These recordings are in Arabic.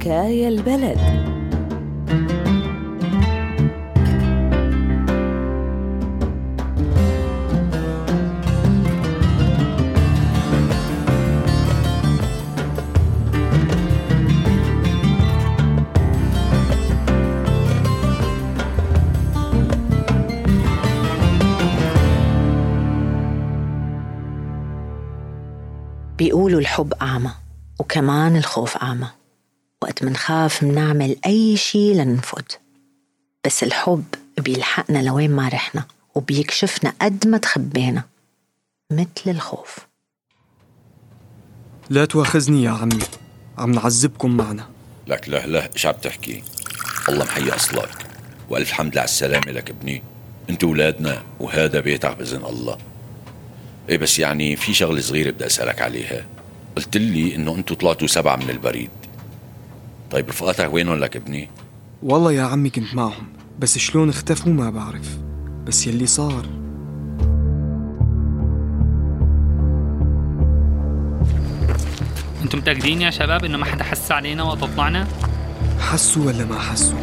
حكاية البلد. بيقولوا الحب أعمى وكمان الخوف أعمى. وقت منخاف منعمل أي شي لنفوت بس الحب بيلحقنا لوين ما رحنا وبيكشفنا قد ما تخبينا مثل الخوف. لا تواخذني يا عمي عم نعذبكم معنا. لك لا لا إيش عم تحكي؟ الله محيي أصلك. وألف حمد على السلامة لك ابني. انت ولادنا وهذا بيتك بإذن الله. إيه بس يعني في شغلة صغيرة بدي أسألك عليها. قلت لي إنه أنتوا طلعتوا سبعة من البريد. طيب رفقاتك وينهم لك ابني والله يا عمي كنت معهم بس شلون اختفوا ما بعرف بس يلي صار. أنتم متأكدين يا شباب إنه ما حدا حس علينا وقت طلعنا؟ حسوا ولا ما حسوا؟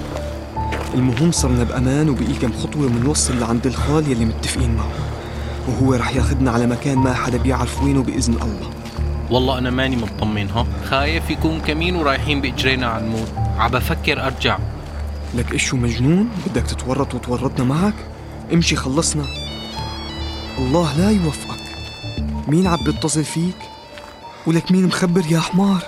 المهم صرنا بأمان وبقي كم خطوة منوصل لعند الخال يلي متفقين معه وهو رح ياخدنا على مكان ما حدا بيعرف وينه بإذن الله. والله أنا ماني مطمن ها؟ خايف يكون كمين ورايحين بإجرينا على الموت. عبفكر أرجع. لك إيش شو مجنون؟ بدك تتورط وتورطنا معك؟ امشي خلصنا. الله لا يوفقك. مين عم بيتصل فيك؟ ولك مين مخبر يا حمار؟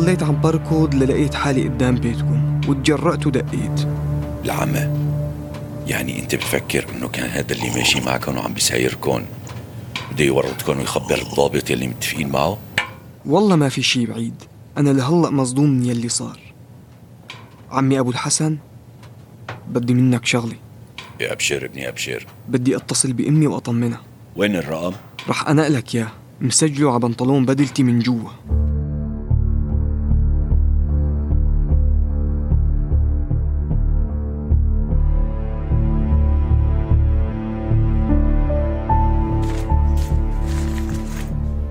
وضليت عم بركض للقيت حالي قدام بيتكم وتجرأت ودقيت. العمى يعني انت بتفكر انه كان هذا اللي ماشي معكم وعم بيسايركم بده يورطكم ويخبر الضابط يلي متفقين معه؟ والله ما في شي بعيد أنا لهلأ مصدوم من يلي صار. عمي أبو الحسن بدي منك شغلة. يا ابشر ابني أبشر. بدي أتصل بأمي وأطمنها. وين الرقم؟ رح أنقلك ياه مسجله على بنطلون بدلتي من جوا.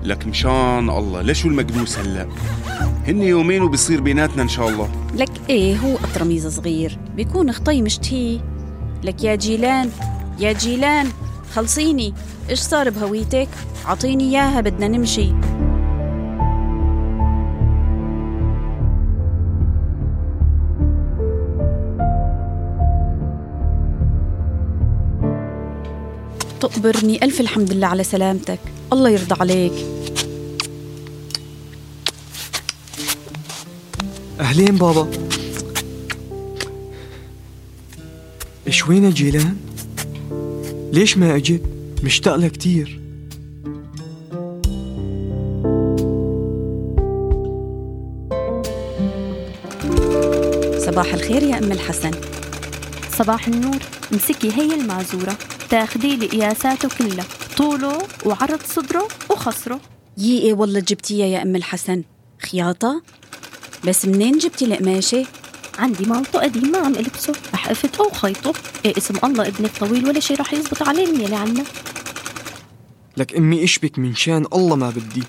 لك مشان الله. ليش المكبوس هلا؟ هن يومين وبصير بيناتنا إن شاء الله. لك إيه هو قطرميز صغير. بيكون خطي مشتهي لك يا جيلان يا جيلان خلصيني. إيش صار بهويتك؟ عطيني إياها بدنا نمشي. تقبرني. ألف الحمد لله على سلامتك. الله يرضى عليك. أهلين بابا. إيش وين جيلان؟ ليش ما أجت؟ مشتاق لها كتير. صباح الخير يا أم الحسن. صباح النور. امسكي هي المعزورة تاخدي لي قياساته كلها. طوله وعرض صدره وخصره يي إيه والله جبتيها يا أم الحسن. خياطة؟ بس منين جبتي القماشة؟ عندي مالطو قديم ما عم ألبسه. رح أفته وخيطه. إيه اسم الله ابنك طويل ولا شي رح يزبط عليه يلي عنا. لك أمي إيش بك من شان الله ما بدي.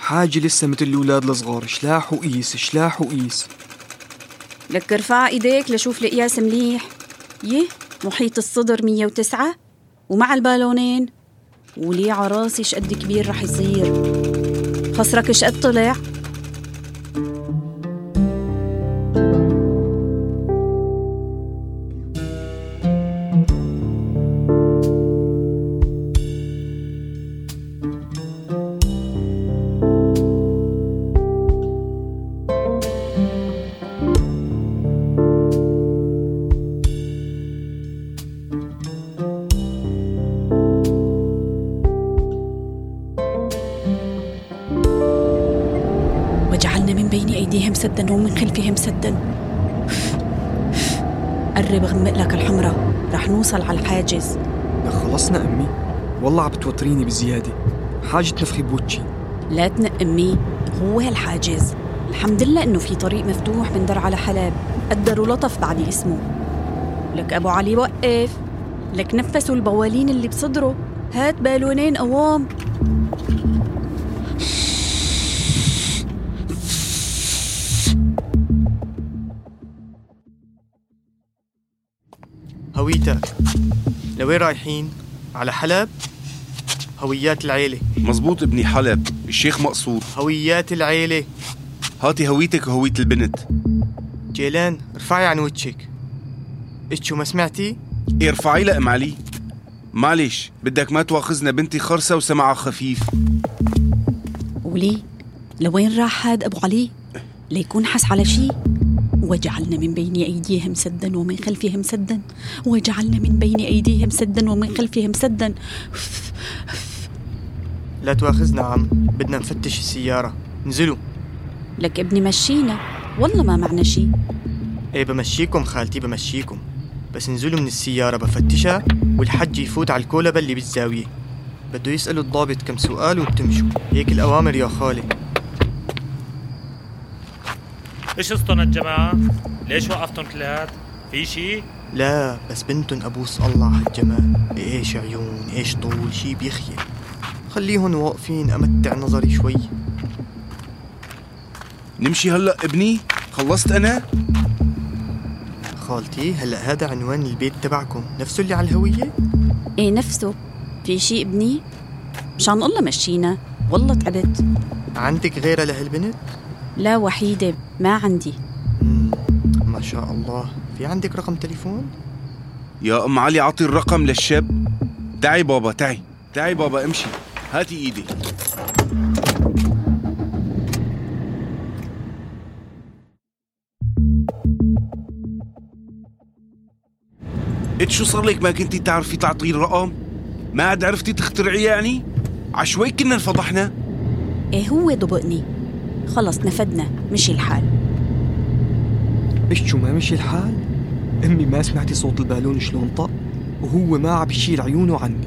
حاجة لسه مثل الأولاد الصغار. شلاح وقيس شلاح وقيس. لك ارفع إيديك لشوف القياس مليح. يه محيط الصدر 109 ومع البالونين ولي عراسي شقد كبير رح يصير. خصرك شقد طلع من بين أيديهم سدا ومن خلفهم سدا. قرب غمق لك الحمرة. رح نوصل على الحاجز. لك خلصنا أمي. والله عم بتوتريني بزيادة. حاجة نفخي بوجهي. لا تنق أمي هو الحاجز الحمد لله إنه في طريق مفتوح من درعا لحلب قدروا لطف بعد اسمه. لك أبو علي وقف. لك نفسوا البوالين اللي بصدره. هات بالونين قوام. هويتك. لوين رايحين؟ على حلب؟ هويات العيلة. مزبوط ابني حلب الشيخ مقصود. هويات العيلة. هاتي هويتك وهوية البنت. جيلان ارفعي عن وجهك. إيش شو ما سمعتي؟ إيه ارفعي ام علي. معلش بدك ما تواخذنا بنتي خرسة وسمعها خفيف. ولي لوين راح هاد أبو علي؟ ليكون حس على شيء وجعلنا من بين أيديهم سدا ومن خلفهم سدا. وجعلنا من بين أيديهم سدا ومن خلفهم سدا. لا تواخذنا عم. بدنا نفتش السيارة. نزلوا لك ابني مشينا. والله ما معنا شيء إيه بمشيكم خالتي بمشيكم. بس انزلوا من السيارة بفتشها والحج يفوت على الكولبة اللي بالزاوية. بده يسألوا الضابط كم سؤال وبتمشوا. هيك الأوامر يا خالي. إيش قصتن الجماعة؟ ليش وقفتن كلات؟ في شي؟ لا بس بنتن أبوس الله على الجمال إيش عيون؟ إيش طول؟ شي بيخيل. خليهن واقفين أمتع نظري شوي. نمشي هلأ ابني؟ خلصت أنا؟ خالتي هلأ هذا عنوان البيت تبعكم. نفسه اللي على الهوية؟ إيه نفسه. في شيء ابني؟ مشان الله مشينا. والله تعبت. عندك غيرها لهالبنت؟ لا وحيدة ما عندي. ما شاء الله. في عندك رقم تليفون؟ يا أم علي عطي الرقم للشاب. تعي بابا تعي تعي بابا امشي. هاتي إيدي. إنت شو صار لك؟ ما كنتي تعرفي تعطي الرقم؟ ما عاد عرفتي تخترعي يعني؟ عشوي كنا انفضحنا. إيه هو ضبقني؟ خلص نفدنا. مشي الحال. إيش شو ما مشي الحال؟ أمي ما سمعتي صوت البالون شلون طق؟ وهو ما عم يشيل عيونه عني.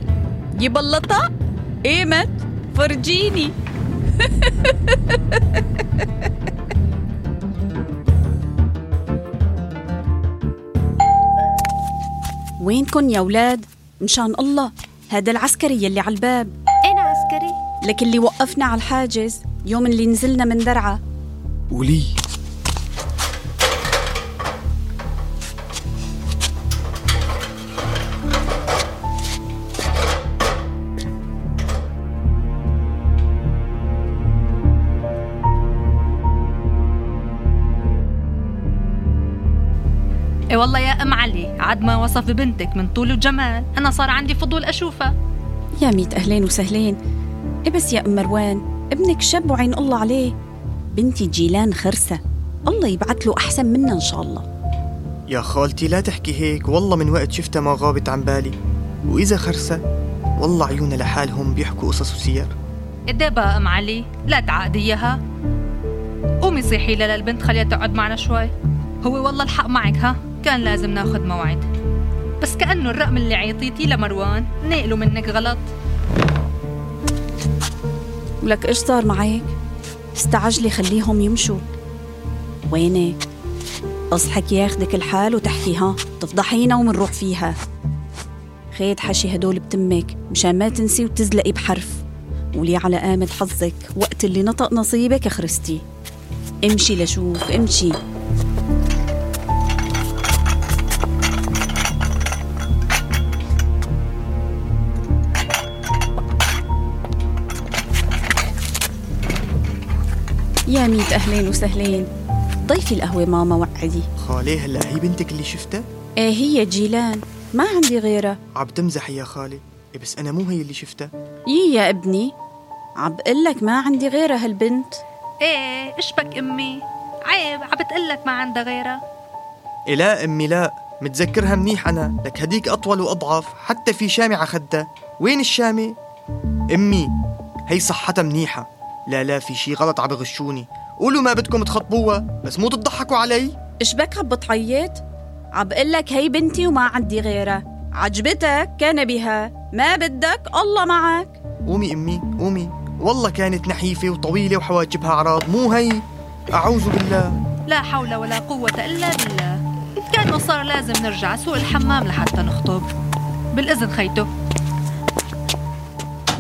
يبلطها ايمت فرجيني. وينكن يا ولاد مشان الله. هذا العسكري يلي على الباب. أنا عسكري. لك اللي وقفنا على الحاجز. يوم اللي نزلنا من درعا. ولي. اي والله يا أم علي عاد ما وصف ببنتك من طول وجمال. أنا صار عندي فضول أشوفها. يا ميت أهلين وسهلين. إيه بس يا أم مروان؟ ابنك شاب وعين الله عليه. بنتي جيلان خرسة. الله يبعث له أحسن منا إن شاء الله. يا خالتي لا تحكي هيك. والله من وقت شفتها ما غابت عن بالي. وإذا خرسة والله عيونها لحالهم بيحكوا قصص وسير. إدي بقى أم علي لا تعقدي إياها. قومي صيحي لها للبنت خليها تقعد معنا شوي. هو والله الحق معك ها؟ كان لازم ناخد موعد. بس كأنه الرقم اللي عيطيتيه لمروان نقله منك غلط. ولك إيش صار معك؟ استعجلي خليهم يمشوا. وينك؟ اصحك ياخدك الحال وتحكي ها؟ تفضحينا ومنروح فيها. خيد حشي هدول بتمك مشان ما تنسي وتزلقي بحرف. ولي على قامة حظك وقت اللي نطق نصيبك خرستي. امشي لشوف امشي. يا ميت أهلين وسهلين. ضيفي القهوة ماما وعدي. خالي هلا هي بنتك اللي شفتها؟ إيه هي جيلان. ما عندي غيرها. عم تمزح يا خالي. إيه بس أنا مو هي اللي شفتها. يي يا ابني. عم بقلك ما عندي غيرها هالبنت. إيه اشبك أمي؟ عيب عم بتقلك ما عندها غيرها. إيه لا أمي لا. متذكرها منيح أنا. لك هديك أطول وأضعف. حتى في شامة على خدها وين الشامة؟ أمي هي صحتها منيحة. لا لا في شي غلط عم بغشوني. قولوا ما بدكم تخطبوها بس مو تضحكوا علي. اشبك عم بتعيط عم بقلك هي بنتي وما عندي غيرها. عجبتك؟ كان بها. ما بدك؟ الله معك. قومي أمي قومي. والله كانت نحيفة وطويلة وحواجبها عراض مو هي. أعوذ بالله. لا حول ولا قوة إلا بالله. كأنه صار لازم نرجع سوق الحمام لحتى نخطب. بالإذن خيتو.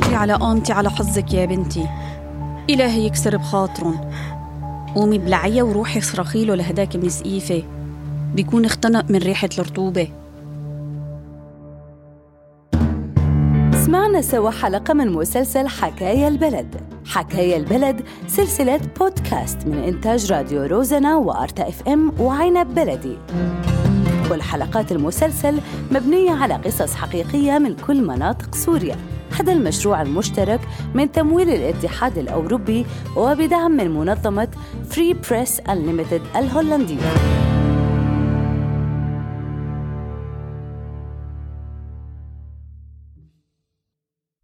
انتي على قامتي على حظك يا بنتي. إلهي يكسر بخاطرن قومي بلعيا وروحي صرخي له لهداك من سقيفة. بيكون اختنق من ريحة الرطوبة. سمعنا سوا حلقة من مسلسل حكاية البلد. حكاية البلد سلسلة بودكاست من إنتاج راديو روزنا وأرتا إف إم وعنب بلدي. كل حلقات المسلسل مبنية على قصص حقيقية من كل مناطق سوريا. هذا المشروع المشترك من تمويل الاتحاد الأوروبي وبدعم من منظمة فري بريس Unlimited الهولندية.